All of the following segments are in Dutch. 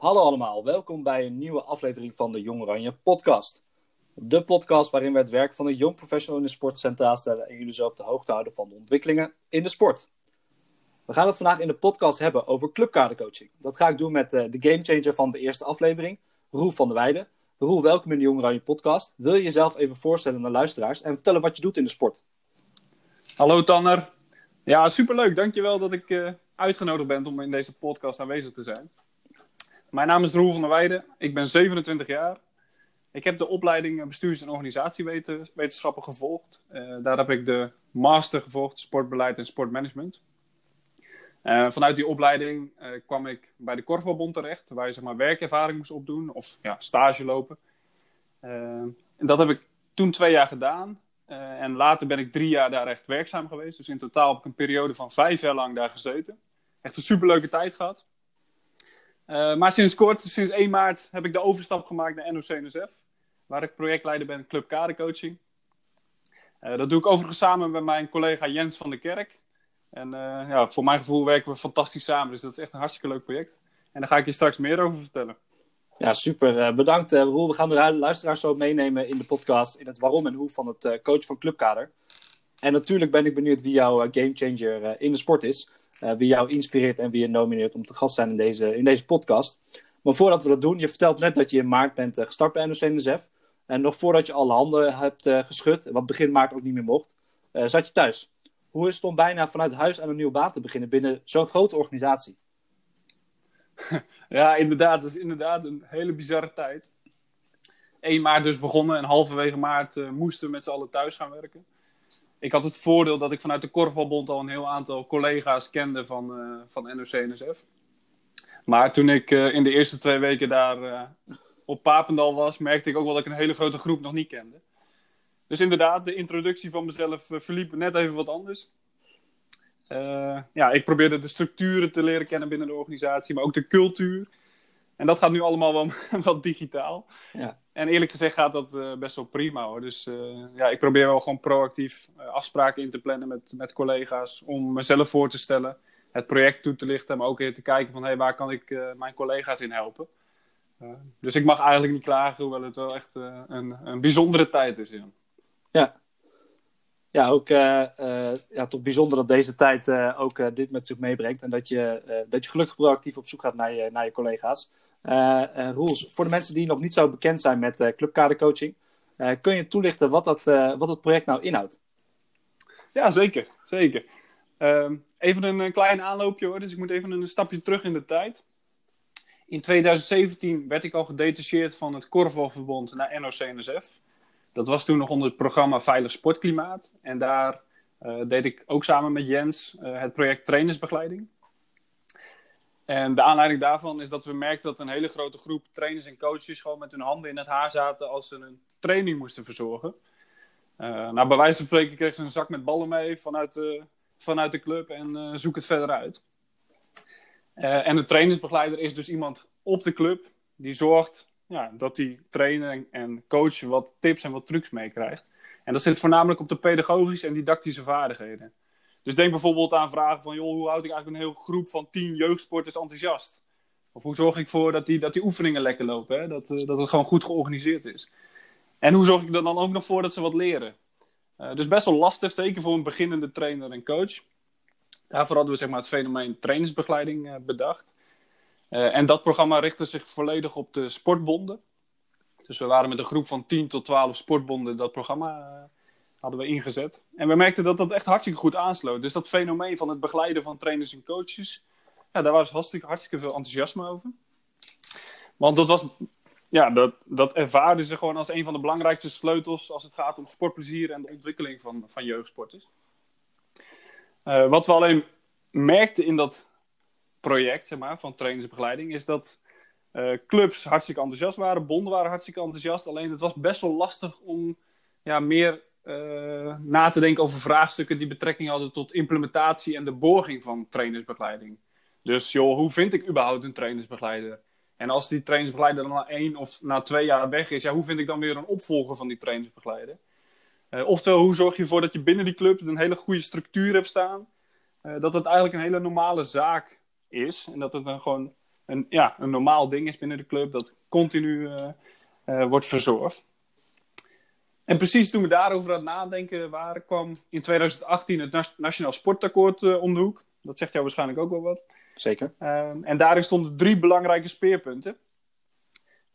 Hallo allemaal, welkom bij een nieuwe aflevering van de Jong Oranje podcast. De podcast waarin we het werk van een jong professional in de sport centraal stellen en jullie zo op de hoogte houden van de ontwikkelingen in de sport. We gaan het vandaag in de podcast hebben over clubkadercoaching. Dat ga ik doen met uh, de gamechanger van de eerste aflevering, Roel van der Weijden. Roel, welkom in de Jong Oranje podcast. Wil je jezelf even voorstellen aan luisteraars en vertellen wat je doet in de sport? Hallo Tanner. Ja, superleuk. Dankjewel dat ik uh, uitgenodigd ben om in deze podcast aanwezig te zijn. Mijn naam is Roel van der Weijden. Ik ben 27 jaar. Ik heb de opleiding bestuurs- en organisatiewetenschappen gevolgd. Uh, daar heb ik de master gevolgd, sportbeleid en sportmanagement. Uh, vanuit die opleiding kwam ik bij de Korfbalbond terecht, waar je zeg maar, werkervaring moest opdoen of ja, stage lopen. en dat heb ik toen twee jaar gedaan. en later ben ik drie jaar daar echt werkzaam geweest. Dus in totaal heb ik een periode van vijf jaar lang daar gezeten. Echt een superleuke tijd gehad. Uh, maar sinds kort, sinds 1 maart, heb ik de overstap gemaakt naar NOC-NSF. Waar ik projectleider ben Club Kadercoaching. Uh, dat doe ik overigens samen met mijn collega Jens van der Kerk. En uh, ja, voor mijn gevoel werken we fantastisch samen. Dus dat is echt een hartstikke leuk project. En daar ga ik je straks meer over vertellen. Ja, super. bedankt Roel. We gaan de luisteraars zo meenemen in de podcast. In het waarom en hoe van het coach van Clubkader. En natuurlijk ben ik benieuwd wie jouw gamechanger in de sport is. Uh, wie jou inspireert en wie je nomineert om te gast zijn in deze, in deze podcast. Maar voordat we dat doen, je vertelt net dat je in maart bent uh, gestart bij NOC-NSF. En nog voordat je alle handen hebt uh, geschud, wat begin maart ook niet meer mocht, zat je thuis. Hoe is het om bijna vanuit huis aan een nieuwe baan te beginnen binnen zo'n grote organisatie? Ja, inderdaad. Dat is inderdaad een hele bizarre tijd. 1 maart dus begonnen en halverwege maart moesten we met z'n allen thuis gaan werken ik had het voordeel dat ik vanuit de Korfbalbond al een heel aantal collega's kende van, uh, van NOC-NSF. Maar toen ik uh, in de eerste twee weken daar uh, op Papendal was, merkte ik ook wel dat ik een hele grote groep nog niet kende. Dus inderdaad, de introductie van mezelf verliep net even wat anders. ja, ik probeerde de structuren te leren kennen binnen de organisatie, maar ook de cultuur. En dat gaat nu allemaal wel, wel digitaal. Ja. En eerlijk gezegd gaat dat uh, best wel prima hoor. Dus uh, ja, ik probeer wel gewoon proactief uh, afspraken in te plannen met, met collega's. Om mezelf voor te stellen, het project toe te lichten. Maar ook even te kijken van hey, waar kan ik mijn collega's in helpen. dus ik mag eigenlijk niet klagen, hoewel het wel echt een, een bijzondere tijd is. Ja, ja. ja ook ja, toch bijzonder dat deze tijd ook dit met zich meebrengt. En dat je, dat je gelukkig proactief op zoek gaat naar je, naar je collega's. Uh, uh, Roels, voor de mensen die nog niet zo bekend zijn met uh, clubkadercoaching, kun je toelichten wat dat, wat project nou inhoudt? Ja, zeker. zeker. Ehm, even een, klein aanloopje hoor, dus ik moet even een stapje terug in de tijd. In 2017 werd ik al gedetacheerd van het Korfbalverbond naar NOC-NSF. Dat was toen nog onder het programma Veilig Sportklimaat. En daar deed ik ook samen met Jens het project Trainersbegeleiding. En de aanleiding daarvan is dat we merkten dat een hele grote groep trainers en coaches gewoon met hun handen in het haar zaten als ze een training moesten verzorgen. Uh, nou, bij wijze van spreken kregen ze een zak met ballen mee vanuit de, vanuit de club en uh, zoek het verder uit. Uh, en de trainersbegeleider is dus iemand op de club die zorgt ja, dat die trainer en coach wat tips en wat trucs meekrijgt. En dat zit voornamelijk op de pedagogische en didactische vaardigheden. Dus denk bijvoorbeeld aan vragen van, joh, hoe houd ik eigenlijk een hele groep van tien jeugdsporters enthousiast? Of hoe zorg ik ervoor dat die, dat die oefeningen lekker lopen, hè? Dat, uh, dat het gewoon goed georganiseerd is? En hoe zorg ik er dan ook nog voor dat ze wat leren? Uh, dus best wel lastig, zeker voor een beginnende trainer en coach. Daarvoor hadden we zeg maar, het fenomeen trainingsbegeleiding uh, bedacht. en dat programma richtte zich volledig op de sportbonden. Dus we waren met een groep van 10 tot 12 sportbonden dat programma hadden we ingezet. En we merkten dat dat echt hartstikke goed aansloot. Dus dat fenomeen van het begeleiden van trainers en coaches, ja, daar was hartstikke, hartstikke veel enthousiasme over. Want dat was, ja, dat, dat ervaarden ze gewoon als een van de belangrijkste sleutels als het gaat om sportplezier en de ontwikkeling van, van jeugdsporters. Uh, wat we alleen merkten in dat project, zeg maar, van trainersbegeleiding, is dat uh, clubs hartstikke enthousiast waren, bonden waren hartstikke enthousiast. Alleen het was best wel lastig om ja, meer uh, na te denken over vraagstukken die betrekking hadden tot implementatie en de borging van trainersbegeleiding. Dus joh, hoe vind ik überhaupt een trainersbegeleider? En als die trainersbegeleider dan na één of na twee jaar weg is, ja, hoe vind ik dan weer een opvolger van die trainersbegeleider? Uh, oftewel, hoe zorg je ervoor dat je binnen die club een hele goede structuur hebt staan? Uh, dat het eigenlijk een hele normale zaak is. En dat het dan gewoon een, ja, een normaal ding is binnen de club, dat continu wordt verzorgd. En precies toen we daarover aan het nadenken waren, kwam in 2018 het Nationaal Sportakkoord om de hoek. Dat zegt jou waarschijnlijk ook wel wat. Zeker. Ehm, en daarin stonden drie belangrijke speerpunten.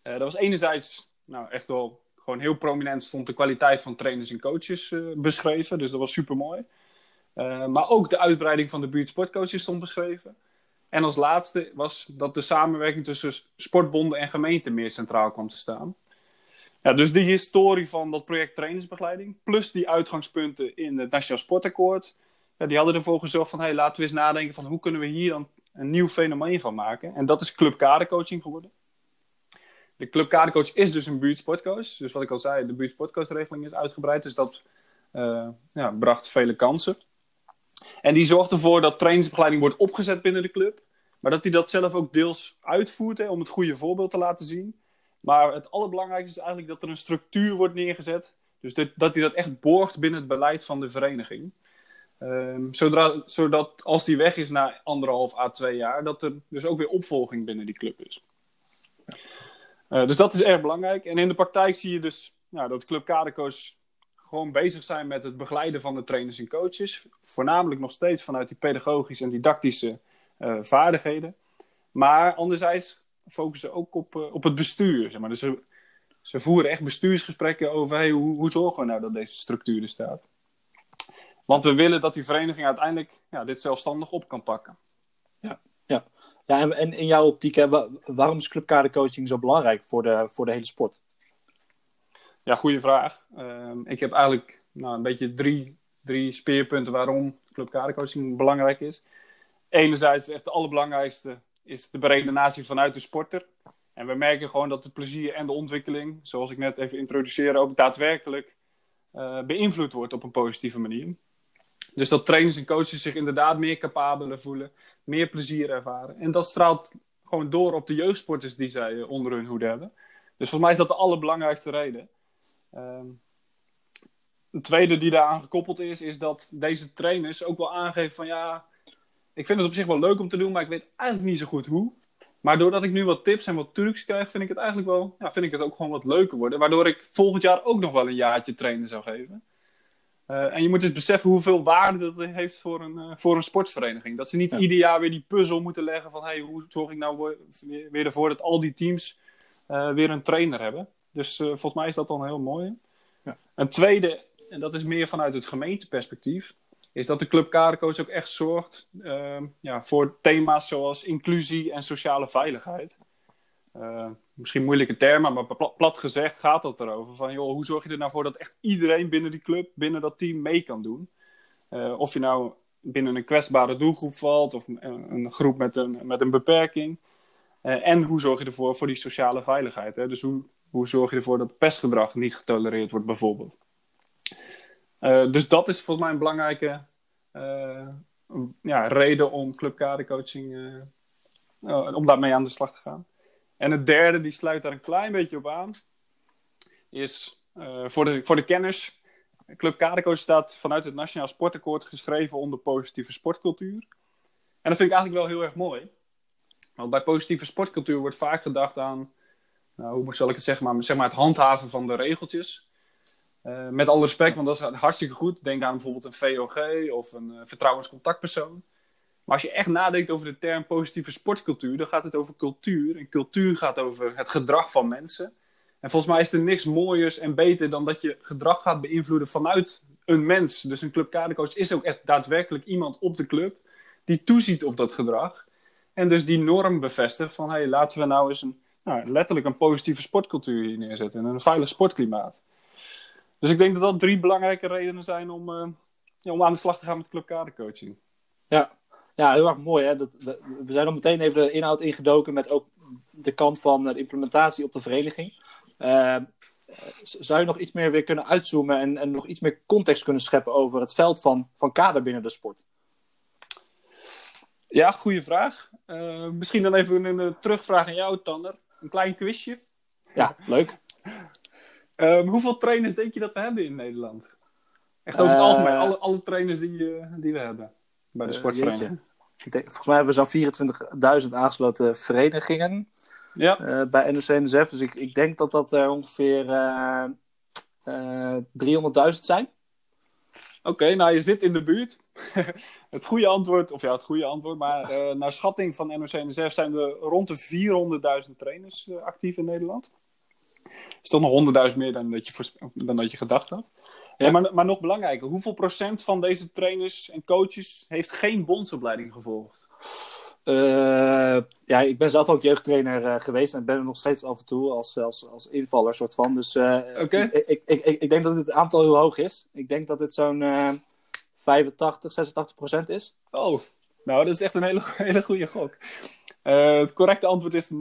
dat was enerzijds nou, echt wel gewoon heel prominent stond de kwaliteit van trainers en coaches beschreven. Dus dat was super mooi. Eh, maar ook de uitbreiding van de buurt sportcoaches stond beschreven. En als laatste was dat de samenwerking tussen sportbonden en gemeenten meer centraal kwam te staan. Ja, dus die historie van dat project trainersbegeleiding, plus die uitgangspunten in het Nationaal Sportakkoord, ja, die hadden ervoor gezorgd van hey, laten we eens nadenken van hoe kunnen we hier dan een nieuw fenomeen van maken. En dat is clubkadercoaching geworden. De clubkadercoach is dus een buurtsportcoach. Dus wat ik al zei, de buurtsportcoachregeling is uitgebreid. Dus dat uh, ja, bracht vele kansen. En die zorgt ervoor dat trainingsbegeleiding wordt opgezet binnen de club. Maar dat hij dat zelf ook deels uitvoert om het goede voorbeeld te laten zien. Maar het allerbelangrijkste is eigenlijk dat er een structuur wordt neergezet. Dus dat, dat hij dat echt borgt binnen het beleid van de vereniging. Um, zodra, zodat als die weg is na anderhalf à twee jaar, dat er dus ook weer opvolging binnen die club is. Uh, dus dat is erg belangrijk. En in de praktijk zie je dus dat club kadercoach gewoon bezig zijn met het begeleiden van de trainers en coaches. Voornamelijk nog steeds vanuit die pedagogische en didactische uh, vaardigheden. Maar anderzijds focussen ook op, uh, op het bestuur. Zeg maar. Dus ze, ze voeren echt bestuursgesprekken over hey, hoe, hoe zorgen we nou dat deze structuur er staat. Want we willen dat die vereniging uiteindelijk ja, dit zelfstandig op kan pakken. Ja, ja. ja en, en in jouw optiek, hè, waarom is clubkadercoaching zo belangrijk voor de, voor de hele sport? Ja, goede vraag. Ehm, ik heb eigenlijk nou, een beetje drie, drie speerpunten waarom clubkadercoaching belangrijk is. Enerzijds, echt de allerbelangrijkste, is de beredenatie vanuit de sporter. En we merken gewoon dat het plezier en de ontwikkeling, zoals ik net even introduceerde, ook daadwerkelijk uh, beïnvloed wordt op een positieve manier. Dus dat trainers en coaches zich inderdaad meer capabeler voelen, meer plezier ervaren. En dat straalt gewoon door op de jeugdsporters die zij eh, onder hun hoede hebben. Dus volgens mij is dat de allerbelangrijkste reden. Um, een tweede die daaraan gekoppeld is, is dat deze trainers ook wel aangeven van ja, ik vind het op zich wel leuk om te doen, maar ik weet eigenlijk niet zo goed hoe. Maar doordat ik nu wat tips en wat trucs krijg, vind ik het eigenlijk wel, ja, vind ik het ook gewoon wat leuker worden. Waardoor ik volgend jaar ook nog wel een jaartje trainen zou geven. Uh, en je moet dus beseffen hoeveel waarde dat heeft voor een, uh, voor een sportvereniging. Dat ze niet ieder jaar weer die puzzel moeten leggen van hey, hoe zorg ik nou weer, weer ervoor dat al die teams uh, weer een trainer hebben. Dus volgens mij is dat dan heel mooi. Ja. Een tweede, en dat is meer vanuit het gemeenteperspectief, is dat de club ook echt zorgt uh, ja, voor thema's zoals inclusie en sociale veiligheid. Uh, misschien moeilijke termen, maar plat, gezegd gaat dat erover. Van, joh, hoe zorg je er nou voor dat echt iedereen binnen die club, binnen dat team mee kan doen? Uh, of je nou binnen een kwetsbare doelgroep valt of een, groep met een, met een beperking. Uh, en hoe zorg je ervoor voor die sociale veiligheid? Hè? Dus hoe hoe zorg je ervoor dat pestgedrag niet getolereerd wordt, bijvoorbeeld? Uh, dus dat is volgens mij een belangrijke uh, ja, reden om clubkadercoaching, uh, om daarmee aan de slag te gaan. En het derde, die sluit daar een klein beetje op aan, is voor, de, voor de kenners. Club Kadercoach staat vanuit het Nationaal Sportakkoord geschreven onder positieve sportcultuur. En dat vind ik eigenlijk wel heel erg mooi. Want bij positieve sportcultuur wordt vaak gedacht aan nou, hoe zal ik het zeggen, zeg maar het handhaven van de regeltjes. Uh, met alle respect, want dat is hartstikke goed. Denk aan bijvoorbeeld een VOG of een uh, vertrouwenscontactpersoon. Maar als je echt nadenkt over de term positieve sportcultuur, dan gaat het over cultuur. En cultuur gaat over het gedrag van mensen. En volgens mij is er niks mooiers en beter dan dat je gedrag gaat beïnvloeden vanuit een mens. Dus een clubkadercoach is ook echt daadwerkelijk iemand op de club die toeziet op dat gedrag. En dus die norm bevestigt van, hey, laten we nou eens een nou, letterlijk een positieve sportcultuur hier neerzetten en een veilig sportklimaat. Dus ik denk dat dat drie belangrijke redenen zijn om, uh, ja, om aan de slag te gaan met clubkadercoaching. Ja. ja, heel erg mooi. Hè? Dat, we, we zijn al meteen even de inhoud ingedoken met ook de kant van de implementatie op de vereniging. Uh, zou je nog iets meer weer kunnen uitzoomen en, en nog iets meer context kunnen scheppen over het veld van, van kader binnen de sport? Ja, goede vraag. Uh, misschien dan even een terugvraag aan jou, Tanner een klein quizje. Ja, leuk. um, hoeveel trainers denk je dat we hebben in Nederland? Echt over het uh, algemeen, alle, alle trainers die, uh, die we hebben bij de uh, sportvereniging. denk, volgens mij hebben we zo'n 24.000 aangesloten verenigingen Ja, eh, bij NOC-NSF. Dus ik, ik denk dat dat er ongeveer eh, eh, 300.000 zijn. oké. nou, je zit in de buurt. het goede antwoord, of ja, het goede antwoord, maar eh, naar schatting van NOC-NSF zijn er rond de 400.000 trainers eh, actief in Nederland. Is toch nog 100.000 meer dan dat je, dan dat je gedacht had. Ja. Maar, maar nog belangrijker, hoeveel procent van deze trainers en coaches heeft geen bondsopleiding gevolgd? Eh, ja, ik ben zelf ook jeugdtrainer eh, geweest en ben er nog steeds af en toe als, als, als invaller soort van. Dus Oké. ik, ik, ik, ik, denk dat het aantal heel hoog is. Ik denk dat het zo'n eh 85, 86 procent is. Oh, nou, dat is echt een hele, hele goede gok. Het correcte antwoord is 90%.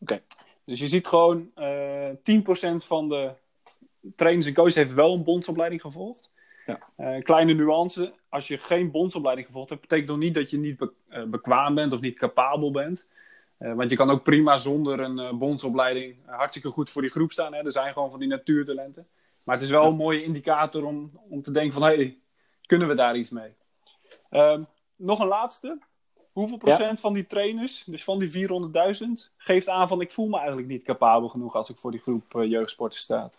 Oké. Dus je ziet gewoon, eh 10% van de trainers en coaches heeft wel een bondsopleiding gevolgd. Ja. Eh, kleine nuance, als je geen bondsopleiding gevolgd hebt, betekent nog niet dat je niet be- eh, bekwaam bent of niet capabel bent. Want je kan ook prima zonder een bondsopleiding hartstikke goed voor die groep staan. Hè? Er zijn gewoon van die natuurtalenten. Maar het is wel een mooie indicator om, om te denken van, hey, kunnen we daar iets mee? Ehm, nog een laatste. Hoeveel procent van die trainers, dus van die 400.000, geeft aan van ik voel me eigenlijk niet capabel genoeg als ik voor die groep eh, jeugdsporters sta?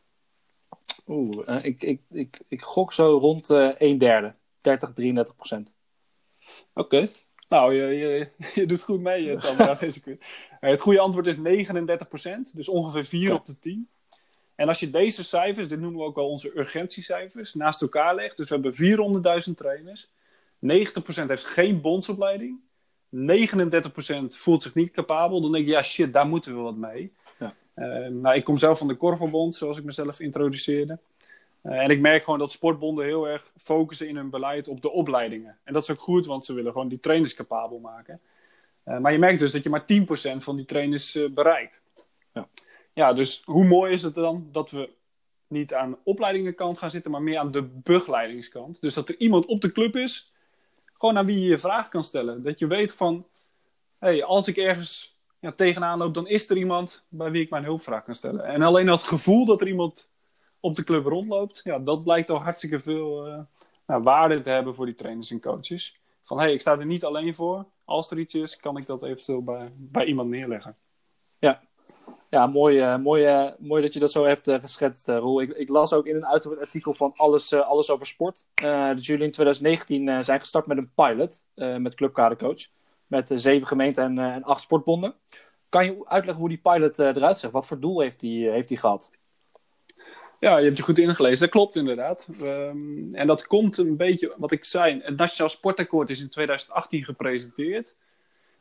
Oeh, eh, ik, ik, ik, ik gok zo rond eh 1 derde. 30, 33 procent. Oké. Nou, je, je, je doet goed mee, Tamara, deze Het goede antwoord is 39%, dus ongeveer 4 Oké. op de 10. En als je deze cijfers, dit noemen we ook wel onze urgentiecijfers, naast elkaar legt, dus we hebben 400.000 trainers, 90% heeft geen bondsopleiding, 39% voelt zich niet capabel, dan denk je, ja shit, daar moeten we wat mee. Ja. Eh, nou, ik kom zelf van de Korfbalbond, zoals ik mezelf introduceerde. Eh, en ik merk gewoon dat sportbonden heel erg focussen in hun beleid op de opleidingen. En dat is ook goed, want ze willen gewoon die trainers capabel maken. Eh, maar je merkt dus dat je maar 10% van die trainers bereikt. Ja. ja, dus hoe mooi is het dan dat we niet aan de opleidingenkant gaan zitten, maar meer aan de begeleidingskant. Dus dat er iemand op de club is, gewoon aan wie je je vraag kan stellen. Dat je weet van, hey, als ik ergens ja, tegenaan loop, dan is er iemand bij wie ik mijn hulpvraag kan stellen. En alleen dat gevoel dat er iemand op de club rondloopt, ja, dat blijkt al hartstikke veel eh, nou, waarde te hebben voor die trainers en coaches. Van hey, ik sta er niet alleen voor. Als er iets is, kan ik dat eventueel bij, bij iemand neerleggen. Ja, mooi, eh, mooi, eh, mooi dat je dat zo hebt eh, geschetst, Roel. Ik, ik las ook in een uitgebreid artikel van Alles, alles over Sport. dat jullie in 2019 eh, zijn gestart met een pilot met Clubkadercoach. Met zeven gemeenten en, acht sportbonden. Kan je uitleggen hoe die pilot eruit ziet? Wat voor doel heeft die, heeft die gehad? Ja, je hebt je goed ingelezen. Dat klopt inderdaad. Ehm, en dat komt een beetje, wat ik zei, het Nationaal Sportakkoord is in 2018 gepresenteerd.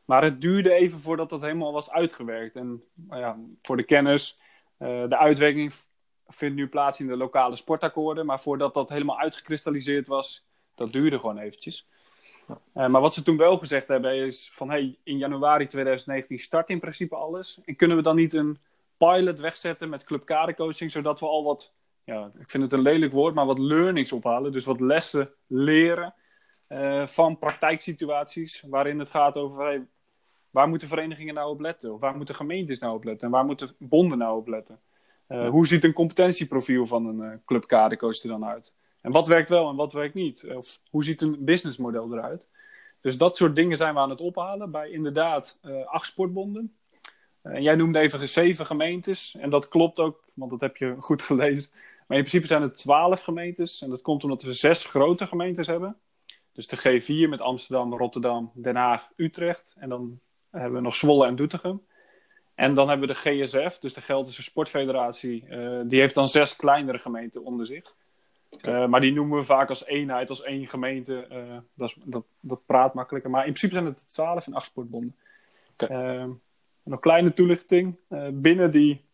Maar het duurde even voordat dat helemaal was uitgewerkt. En nou ja, voor de kennis, eh, de uitwerking vindt nu plaats in de lokale sportakkoorden. Maar voordat dat helemaal uitgekristalliseerd was, dat duurde gewoon eventjes. Eh, maar wat ze toen wel gezegd hebben is van hey, in januari 2019 start in principe alles. En kunnen we dan niet een pilot wegzetten met clubkadercoaching, zodat we al wat, ja, ik vind het een lelijk woord, maar wat learnings ophalen. Dus wat lessen leren eh, van praktijksituaties waarin het gaat over hey, waar moeten verenigingen nou op letten? Of waar moeten gemeentes nou op letten? En waar moeten bonden nou op letten? Eh, hoe ziet een competentieprofiel van een uh, clubkadercoach er dan uit? En wat werkt wel en wat werkt niet? Of hoe ziet een businessmodel eruit? Dus dat soort dingen zijn we aan het ophalen bij inderdaad uh, acht sportbonden. En jij noemde even zeven gemeentes. En dat klopt ook, want dat heb je goed gelezen. Maar in principe zijn het twaalf gemeentes. En dat komt omdat we zes grote gemeentes hebben. Dus de G4 met Amsterdam, Rotterdam, Den Haag, Utrecht. En dan hebben we nog Zwolle en Doetinchem. En dan hebben we de GSF, dus de Gelderse Sportfederatie. Uh, die heeft dan zes kleinere gemeenten onder zich. Uh, maar die noemen we vaak als eenheid, als één gemeente. Uh, dat, is, dat, dat, praat makkelijker. Maar in principe zijn het twaalf en acht sportbonden. Okay. Uh, nog kleine toelichting. Binnen die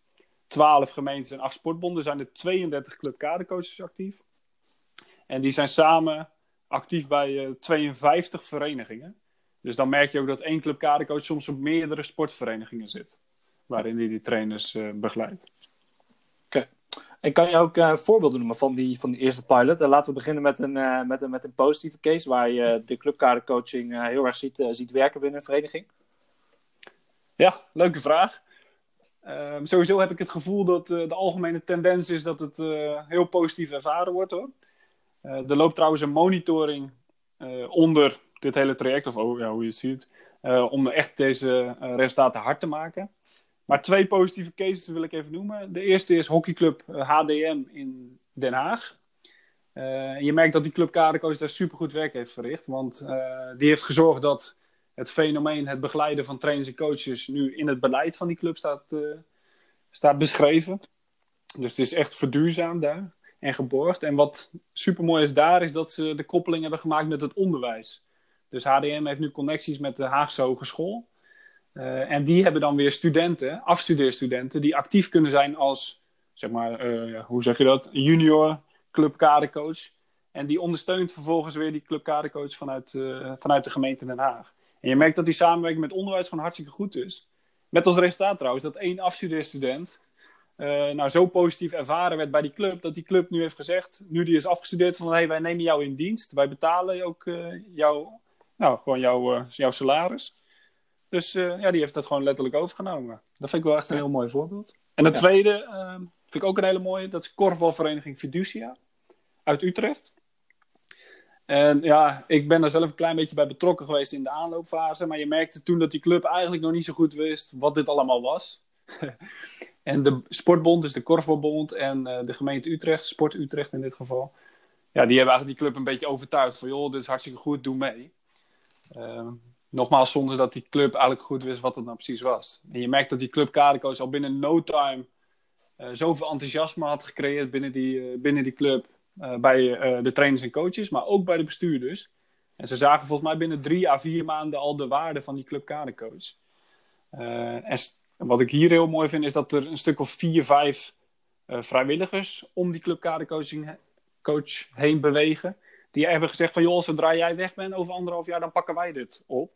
twaalf gemeentes en acht sportbonden zijn er 32 clubkadercoaches actief. En die zijn samen actief bij uh, 52 verenigingen. Dus dan merk je ook dat één clubkadercoach soms op meerdere sportverenigingen zit. Waarin hij die trainers uh, begeleidt. Okay. En kan je ook uh, voorbeelden noemen van die, van die eerste pilot? Uh, laten we beginnen met een, uh, met, een, met een positieve case, waar je de clubkadercoaching heel erg ziet, ziet werken binnen een vereniging. Ja, leuke vraag. Ehm, sowieso heb ik het gevoel dat de algemene tendens is dat het heel positief ervaren wordt hoor. er loopt trouwens een monitoring onder dit hele traject, of ja, hoe je het ziet, om echt deze resultaten hard te maken. Maar twee positieve cases wil ik even noemen. De eerste is hockeyclub HDM in Den Haag. je merkt dat die club Kadercoach daar supergoed werk heeft verricht. Want die heeft gezorgd dat het fenomeen, het begeleiden van trainers en coaches nu in het beleid van die club staat, staat beschreven. Dus het is echt verduurzaamd daar en geborgd. En wat super mooi is daar, is dat ze de koppeling hebben gemaakt met het onderwijs. Dus HDM heeft nu connecties met de Haagse Hogeschool. Uh, en die hebben dan weer studenten, afstudeerstudenten, die actief kunnen zijn als, zeg maar, uh, hoe zeg je dat, junior clubkadercoach. En die ondersteunt vervolgens weer die clubkadercoach vanuit, uh, vanuit de gemeente Den Haag. En je merkt dat die samenwerking met onderwijs gewoon hartstikke goed is. Met als resultaat trouwens dat één afstudeerstudent nou, zo positief ervaren werd bij die club, dat die club nu heeft gezegd, nu die is afgestudeerd, van hey, wij nemen jou in dienst, wij betalen ook uh, jou, nou, gewoon jou, uh, jouw salaris. Dus ja, die heeft dat gewoon letterlijk overgenomen. Dat vind ik wel echt een heel mooi voorbeeld. En de ja. tweede ehm, vind ik ook een hele mooie, dat is korfbalvereniging Fiducia uit Utrecht. En ja, ik ben daar zelf een klein beetje bij betrokken geweest in de aanloopfase. Maar je merkte toen dat die club eigenlijk nog niet zo goed wist wat dit allemaal was. en de Sportbond, dus de Korfbalbond en uh, de gemeente Utrecht, Sport Utrecht in dit geval. Ja, die hebben eigenlijk die club een beetje overtuigd van joh, dit is hartstikke goed, doe mee. Uh, nogmaals, zonder dat die club eigenlijk goed wist wat het nou precies was. En je merkt dat die club al binnen no time uh, zoveel enthousiasme had gecreëerd binnen die, binnen die club. bij de trainers en coaches, maar ook bij de bestuurders. En ze zagen volgens mij binnen drie à vier maanden al de waarde van die club Kadekoos. en wat ik hier heel mooi vind, is dat er een stuk of vier, vijf uh, vrijwilligers om die clubkadercoaching coach heen bewegen. Die hebben gezegd van, joh, zodra jij weg bent over anderhalf jaar, dan pakken wij dit op.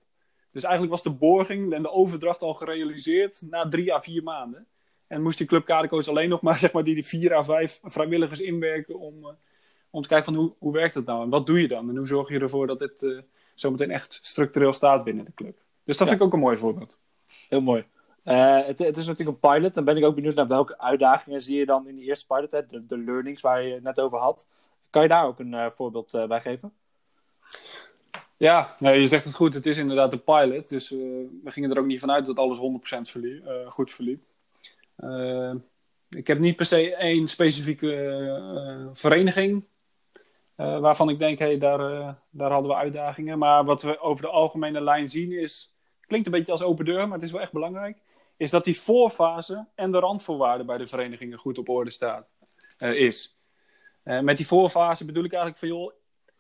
Dus eigenlijk was de borging en de overdracht al gerealiseerd na drie à vier maanden. En moest die clubkadercoach alleen nog maar, zeg maar die, die vier à vijf vrijwilligers inwerken om, uh, om te kijken van hoe, hoe werkt het nou en wat doe je dan? En hoe zorg je ervoor dat dit uh, zometeen echt structureel staat binnen de club? Dus dat ja. vind ik ook een mooi voorbeeld. Heel mooi. Uh, het, het, is natuurlijk een pilot. Dan ben ik ook benieuwd naar welke uitdagingen zie je dan in de eerste pilot. Hè? De, de learnings waar je het net over had. Kan je daar ook een uh, voorbeeld uh, bij geven? Ja, je zegt het goed. Het is inderdaad een pilot. Dus we gingen er ook niet vanuit dat alles 100% verliep, goed verliep. ik heb niet per se één specifieke vereniging waarvan ik denk, hey, daar, daar hadden we uitdagingen. Maar wat we over de algemene lijn zien is klinkt een beetje als open deur, maar het is wel echt belangrijk is dat die voorfase en de randvoorwaarden bij de verenigingen goed op orde staat, is. Uh, met die voorfase bedoel ik eigenlijk van, joh,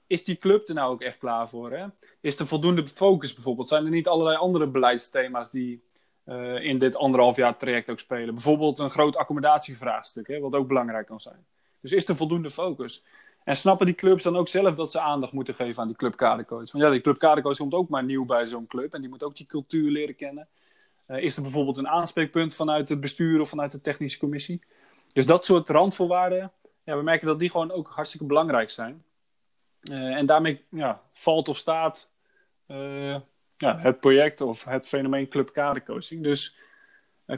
is die club er nou ook echt klaar voor? Hè? Is er voldoende focus bijvoorbeeld? Zijn er niet allerlei andere beleidsthema's die uh, in dit anderhalf jaar traject ook spelen? Bijvoorbeeld een groot accommodatievraagstuk, hè, wat ook belangrijk kan zijn. Dus is er voldoende focus? En snappen die clubs dan ook zelf dat ze aandacht moeten geven aan die clubkadercoach? Want ja, die clubkadercoach komt ook maar nieuw bij zo'n club en die moet ook die cultuur leren kennen. Uh, is er bijvoorbeeld een aanspreekpunt vanuit het bestuur of vanuit de technische commissie? Dus dat soort randvoorwaarden, ja, we merken dat die gewoon ook hartstikke belangrijk zijn. Uh, en daarmee ja, valt of staat uh, ja, het project of het fenomeen clubkadercoaching. Dus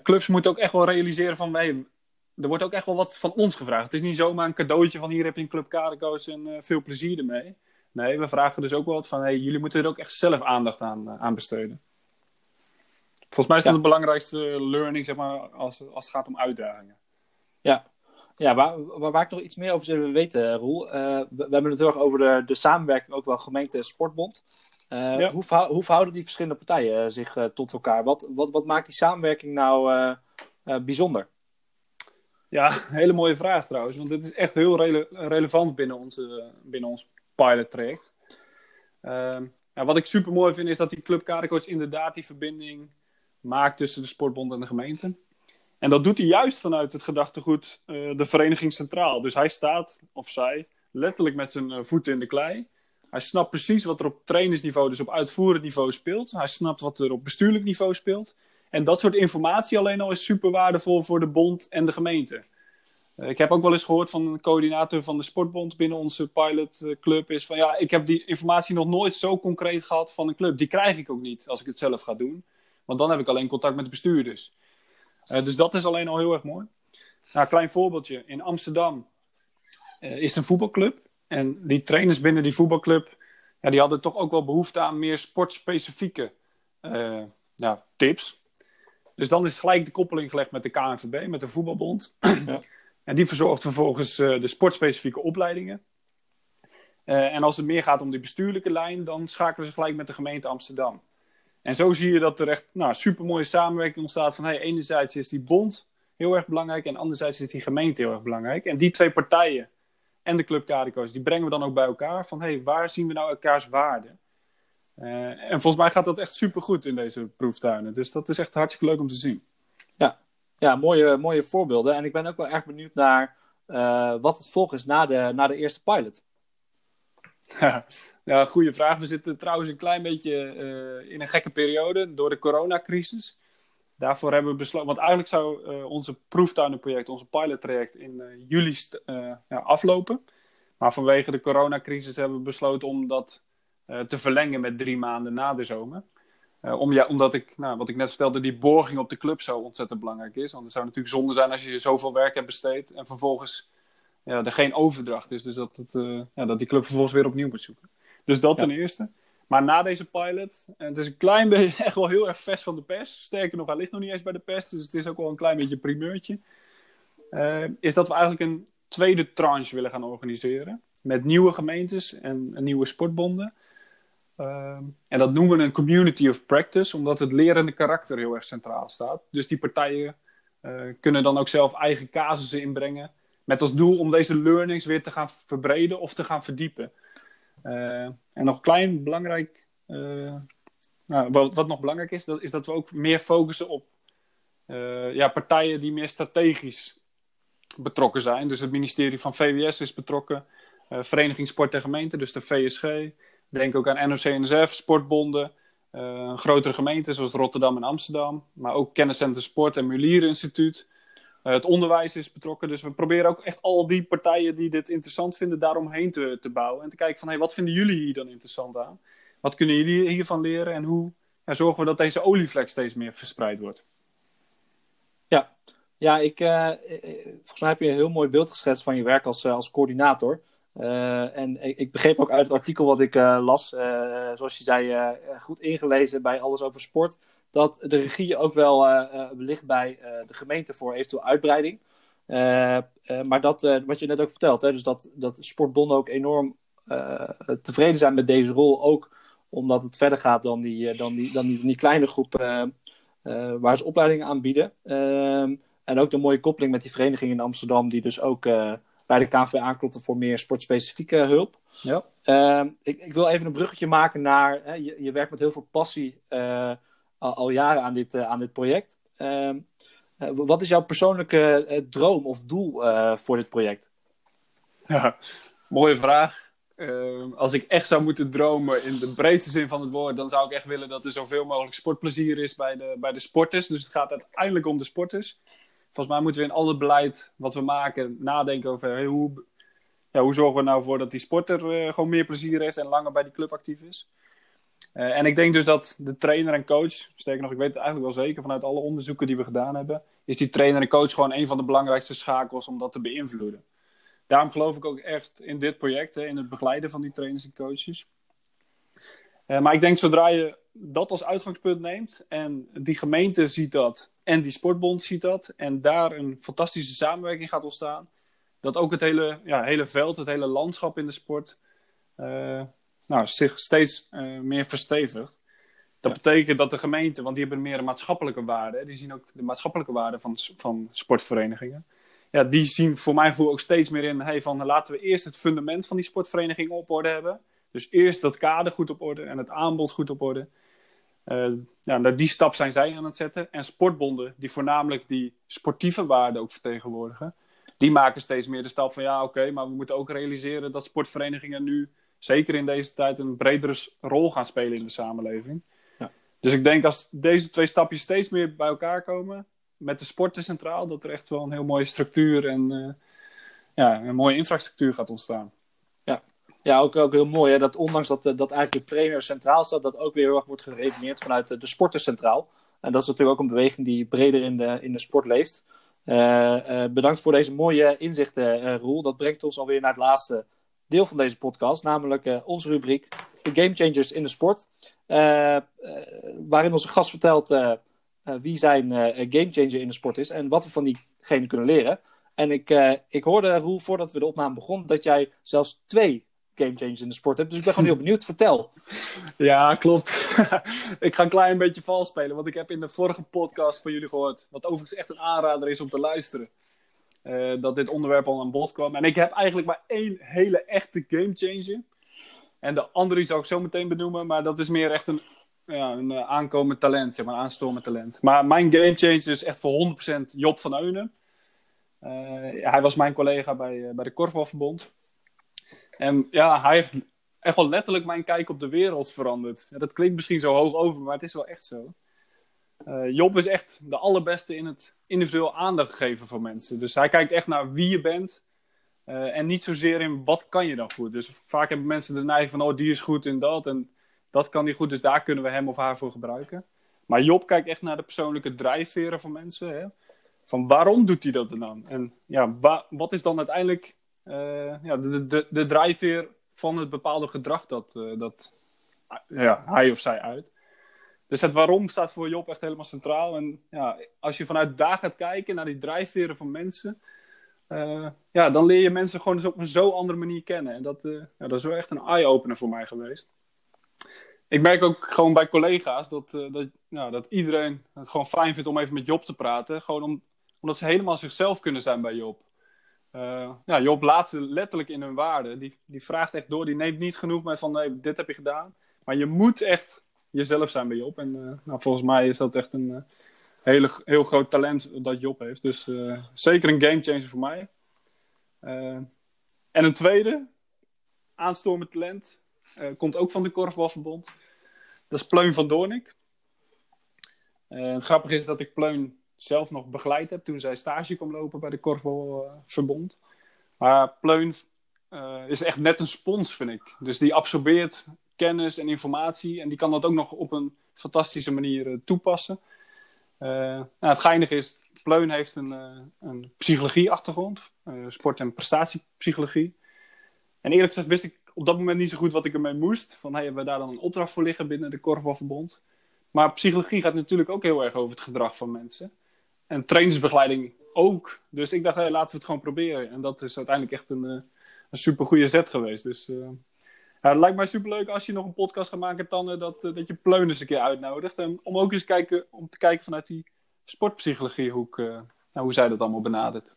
clubs moeten ook echt wel realiseren van... Hey, er wordt ook echt wel wat van ons gevraagd. Het is niet zomaar een cadeautje van hier heb je een clubkadercoach en veel plezier ermee. Nee, we vragen dus ook wel wat van... Hey, jullie moeten er ook echt zelf aandacht aan, aan besteden. Volgens mij is dat ja. de belangrijkste learning, zeg maar, als, als het gaat om uitdagingen. Ja, ja waar, waar, waar ik nog iets meer over zou weten, Roel. Uh, we, we, hebben het heel erg over de, de samenwerking, ook wel gemeente Sportbond. Uh, ja. hoe, verhou, hoe verhouden die verschillende partijen uh, zich tot elkaar? Wat, wat, wat maakt die samenwerking nou bijzonder? Ja, hele mooie vraag trouwens. Want dit is echt heel rele relevant binnen, onze, binnen ons pilot traject. Ehm, ja, wat ik super mooi vind is dat die Club inderdaad die verbinding maakt tussen de sportbond en de gemeente. En dat doet hij juist vanuit het gedachtegoed uh, de vereniging centraal. Dus hij staat, of zij, letterlijk met zijn uh, voeten in de klei. Hij snapt precies wat er op trainersniveau, dus op uitvoerend niveau speelt. Hij snapt wat er op bestuurlijk niveau speelt. En dat soort informatie alleen al is super waardevol voor de bond en de gemeente. Uh, ik heb ook wel eens gehoord van een coördinator van de sportbond binnen onze pilotclub. Is van ja, ik heb die informatie nog nooit zo concreet gehad van een club. Die krijg ik ook niet als ik het zelf ga doen. Want dan heb ik alleen contact met de bestuurders. Uh, dus dat is alleen al heel erg mooi. Nou, klein voorbeeldje. In Amsterdam uh, is een voetbalclub. En die trainers binnen die voetbalclub, ja, die hadden toch ook wel behoefte aan meer sportspecifieke ja, tips. Dus dan is gelijk de koppeling gelegd met de KNVB, met de voetbalbond. Ja. En die verzorgt vervolgens de sportspecifieke opleidingen. en als het meer gaat om die bestuurlijke lijn, dan schakelen ze gelijk met de gemeente Amsterdam. En zo zie je dat er echt nou, super mooie samenwerking ontstaat. Van hey, enerzijds is die bond heel erg belangrijk en anderzijds is die gemeente heel erg belangrijk. En die twee partijen en de Club Carico's, die brengen we dan ook bij elkaar. Van hey, waar zien we nou elkaars waarde? Uh, en volgens mij gaat dat echt super goed in deze proeftuinen. Dus dat is echt hartstikke leuk om te zien. Ja, ja mooie, mooie voorbeelden. En ik ben ook wel erg benieuwd naar uh, wat het volg is na de, na de eerste pilot. Ja, goede vraag. We zitten trouwens een klein beetje uh, in een gekke periode door de coronacrisis. Daarvoor hebben we besloten, want eigenlijk zou uh, onze proeftuinenproject, onze pilottraject in uh, juli ja, aflopen. Maar vanwege de coronacrisis hebben we besloten om dat te verlengen met drie maanden na de zomer. om, ja, omdat ik, nou, wat ik net vertelde, die borging op de club zo ontzettend belangrijk is. Want het zou natuurlijk zonde zijn als je zoveel werk hebt besteed en vervolgens ja, er geen overdracht is. Dus dat, het, ja, dat die club vervolgens weer opnieuw moet zoeken. Dus dat ten eerste. Maar na deze pilot, en het is een klein beetje, echt wel heel erg vers van de pers. Sterker nog, hij ligt nog niet eens bij de pers, dus het is ook wel een klein beetje primeurtje. Uh, is dat we eigenlijk een tweede tranche willen gaan organiseren. Met nieuwe gemeentes en, nieuwe sportbonden. Uh, en dat noemen we een community of practice, omdat het lerende karakter heel erg centraal staat. Dus die partijen uh, kunnen dan ook zelf eigen casussen inbrengen. Met als doel om deze learnings weer te gaan verbreden of te gaan verdiepen. Eh, en nog klein belangrijk, eh, nou, wat, wat, nog belangrijk is, dat, is dat we ook meer focussen op eh, ja, partijen die meer strategisch betrokken zijn. Dus het ministerie van VWS is betrokken, Vereniging Sport en Gemeente, dus de VSG. Denk ook aan NOC-NSF, sportbonden, grotere gemeenten zoals Rotterdam en Amsterdam. Maar ook Kenniscentrum Sport en Mulier Instituut. Eh, het onderwijs is betrokken. Dus we proberen ook echt al die partijen die dit interessant vinden, daaromheen te, te bouwen. En te kijken van, hey, wat vinden jullie hier dan interessant aan? Wat kunnen jullie hiervan leren? En hoe ja, zorgen we dat deze olievlek steeds meer verspreid wordt? Ja, ja ik, uh, volgens mij heb je een heel mooi beeld geschetst van je werk als, als coördinator. En ik, ik, begreep ook uit het artikel wat ik las, zoals je zei, goed ingelezen bij alles over sport dat de regie ook wel uh, ligt bij uh, de gemeente voor eventueel uitbreiding. maar dat, wat je net ook vertelt, hè, dus dat, dat sportbonden ook enorm tevreden zijn met deze rol. Ook omdat het verder gaat dan die, dan die, dan die, die kleine groep waar ze opleidingen aanbieden. Ehm, en ook de mooie koppeling met die vereniging in Amsterdam, die dus ook bij de KNV aanklopte voor meer sportspecifieke hulp. Ja. Ehm, ik, ik, wil even een bruggetje maken naar, hè, je, je werkt met heel veel passie al, jaren aan dit, uh, aan dit project. Ehm, eh, wat is jouw persoonlijke eh, droom of doel voor dit project? Ja, mooie vraag. Ehm, als ik echt zou moeten dromen in de breedste zin van het woord, dan zou ik echt willen dat er zoveel mogelijk sportplezier is bij de, bij de sporters. Dus het gaat uiteindelijk om de sporters. Volgens mij moeten we in al het beleid wat we maken nadenken over hoe, ja, hoe zorgen we nou voor dat die sporter gewoon meer plezier heeft en langer bij die club actief is. Uh, en ik denk dus dat de trainer en coach, sterker nog, ik weet het eigenlijk wel zeker vanuit alle onderzoeken die we gedaan hebben, is die trainer en coach gewoon een van de belangrijkste schakels om dat te beïnvloeden. Daarom geloof ik ook echt in dit project, hè, in het begeleiden van die trainers en coaches. Uh, maar ik denk zodra je dat als uitgangspunt neemt en die gemeente ziet dat en die sportbond ziet dat en daar een fantastische samenwerking gaat ontstaan, dat ook het hele, ja, hele veld, het hele landschap in de sport uh, nou, zich steeds uh, meer verstevigt. Dat betekent dat de gemeente, want die hebben meer een maatschappelijke waarde, die zien ook de maatschappelijke waarde van, van sportverenigingen. Ja, die zien voor mijn gevoel ook steeds meer in, hey, van laten we eerst het fundament van die sportvereniging op orde hebben. Dus eerst dat kader goed op orde en het aanbod goed op orde. Uh, ja, nou, die stap zijn zij aan het zetten. En sportbonden, die voornamelijk die sportieve waarde ook vertegenwoordigen, die maken steeds meer de stap van ja, oké, maar we moeten ook realiseren dat sportverenigingen nu zeker in deze tijd een bredere rol gaan spelen in de samenleving. Ja. Dus ik denk als deze twee stapjes steeds meer bij elkaar komen, met de sporten centraal, dat er echt wel een heel mooie structuur en uh, ja, een mooie infrastructuur gaat ontstaan. Ja, ja ook, ook heel mooi hè, dat ondanks dat, dat eigenlijk de trainer centraal staat, dat ook weer heel erg wordt geredeneerd vanuit de, de sporten centraal. En dat is natuurlijk ook een beweging die breder in de, in de sport leeft. Uh, uh, bedankt voor deze mooie inzichten, Roel. Dat brengt ons alweer naar het laatste deel van deze podcast, namelijk onze rubriek de Game Changers in de sport. waarin onze gast vertelt wie zijn game changer in de sport is en wat we van diegene kunnen leren. En ik, ik hoorde, Roel, voordat we de opname begonnen, dat jij zelfs twee game changers in de sport hebt. Dus ik ben gewoon heel benieuwd. Vertel. Ja, klopt. ik ga een klein beetje vals spelen. Want ik heb in de vorige podcast van jullie gehoord. Wat overigens echt een aanrader is om te luisteren. Uh, dat dit onderwerp al aan bod kwam. En ik heb eigenlijk maar één hele echte game changer. En de andere zou ik zo meteen benoemen. Maar dat is meer echt een, ja, een uh, aankomend talent. Zeg maar, een aanstormend talent. Maar mijn game changer is echt voor 100% Job van Eunen. Uh, hij was mijn collega bij, bij de Korfbalverbond. En ja, hij heeft echt wel letterlijk mijn kijk op de wereld veranderd. Ja, dat klinkt misschien zo hoog over, maar het is wel echt zo. Job is echt de allerbeste in het individueel aandacht geven voor mensen. Dus hij kijkt echt naar wie je bent. Uh, en niet zozeer in wat kan je dan goed. Dus vaak hebben mensen de neiging van, oh, die is goed in dat. En dat kan die goed, dus daar kunnen we hem of haar voor gebruiken. Maar Job kijkt echt naar de persoonlijke drijfveren van mensen. Hè? Van waarom doet hij dat dan? En ja, wat is dan uiteindelijk uh, ja, de, de, de drijfveer van het bepaalde gedrag dat, uh, dat ja, hij of zij uit. Dus het waarom staat voor Job echt helemaal centraal. En ja, als je vanuit daar gaat kijken naar die drijfveren van mensen, uh, ja, dan leer je mensen gewoon op een zo andere manier kennen. En dat, ja, dat is wel echt een eye-opener voor mij geweest. Ik merk ook gewoon bij collega's dat, dat, nou, dat iedereen het gewoon fijn vindt om even met Job te praten. Gewoon om, omdat ze helemaal zichzelf kunnen zijn bij Job. Ja, Job laat ze letterlijk in hun waarde. Die, die vraagt echt door, die neemt niet genoeg met van nee, dit heb je gedaan. Maar je moet echt jezelf zijn bij Job. En uh, nou, volgens mij is dat echt een uh, hele, heel groot talent dat Job heeft. Dus zeker een gamechanger voor mij. en een tweede, aanstormend talent, komt ook van de Korfbalverbond. Dat is Pleun van Doornik. het grappige is dat ik Pleun zelf nog begeleid heb toen zij stage kwam lopen bij de Korfbalverbond. maar Pleun is echt net een spons, vind ik. Dus die absorbeert kennis en informatie en die kan dat ook nog op een fantastische manier uh, toepassen. Uh, nou, het geinige is, Pleun heeft een, een psychologie-achtergrond, sport- en prestatiepsychologie. En eerlijk gezegd wist ik op dat moment niet zo goed wat ik ermee moest. Van, hebben we daar dan een opdracht voor liggen binnen de Korfbalverbond? Maar psychologie gaat natuurlijk ook heel erg over het gedrag van mensen. En trainingsbegeleiding ook. Dus ik dacht, laten we het gewoon proberen. En dat is uiteindelijk echt een, een super goede zet geweest. Dus het lijkt mij super leuk als je nog een podcast gaat maken, Tanne, dat, uh, dat je Pleun eens een keer uitnodigt. En om ook eens kijken, om te kijken vanuit die sportpsychologiehoek, nou, hoe zij dat allemaal benadert.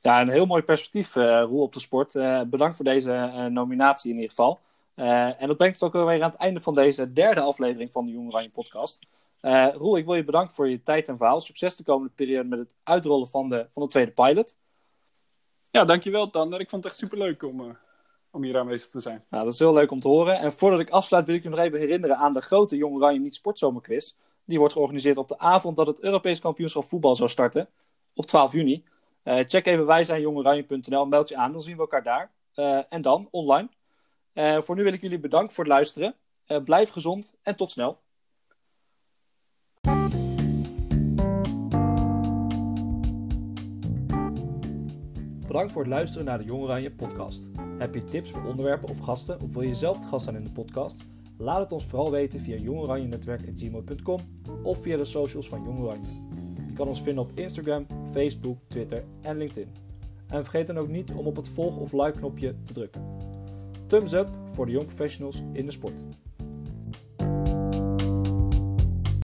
Ja, een heel mooi perspectief, Roel, op de sport. bedankt voor deze nominatie in ieder geval. en dat brengt het ook weer aan het einde van deze derde aflevering van de Jong Oranje podcast. Uh, Roel, ik wil je bedanken voor je tijd en verhaal. Succes de komende periode met het uitrollen van de, van de tweede pilot. Ja, dankjewel Tander. Ik vond het echt superleuk om, uh, om hier aanwezig te zijn. Nou, dat is heel leuk om te horen. En voordat ik afsluit wil ik je nog even herinneren aan de grote Jong Oranje Niet Sportzomerquiz. Die wordt georganiseerd op de avond dat het Europees kampioenschap voetbal zou starten. Op 12 juni. Uh, check even wij zijn meld je aan, dan zien we elkaar daar. en dan online. voor nu wil ik jullie bedanken voor het luisteren. blijf gezond en tot snel. Bedankt voor het luisteren naar de Jong Oranje podcast. Heb je tips voor onderwerpen of gasten of wil je zelf te gast zijn in de podcast? Laat het ons vooral weten via jongoranjenetwerk.gmail.com of via de socials van Jong Oranje. Je kan ons vinden op Instagram, Facebook, Twitter en LinkedIn. En vergeet dan ook niet om op het volg- of like knopje te drukken. Thumbs up voor de jong professionals in de sport.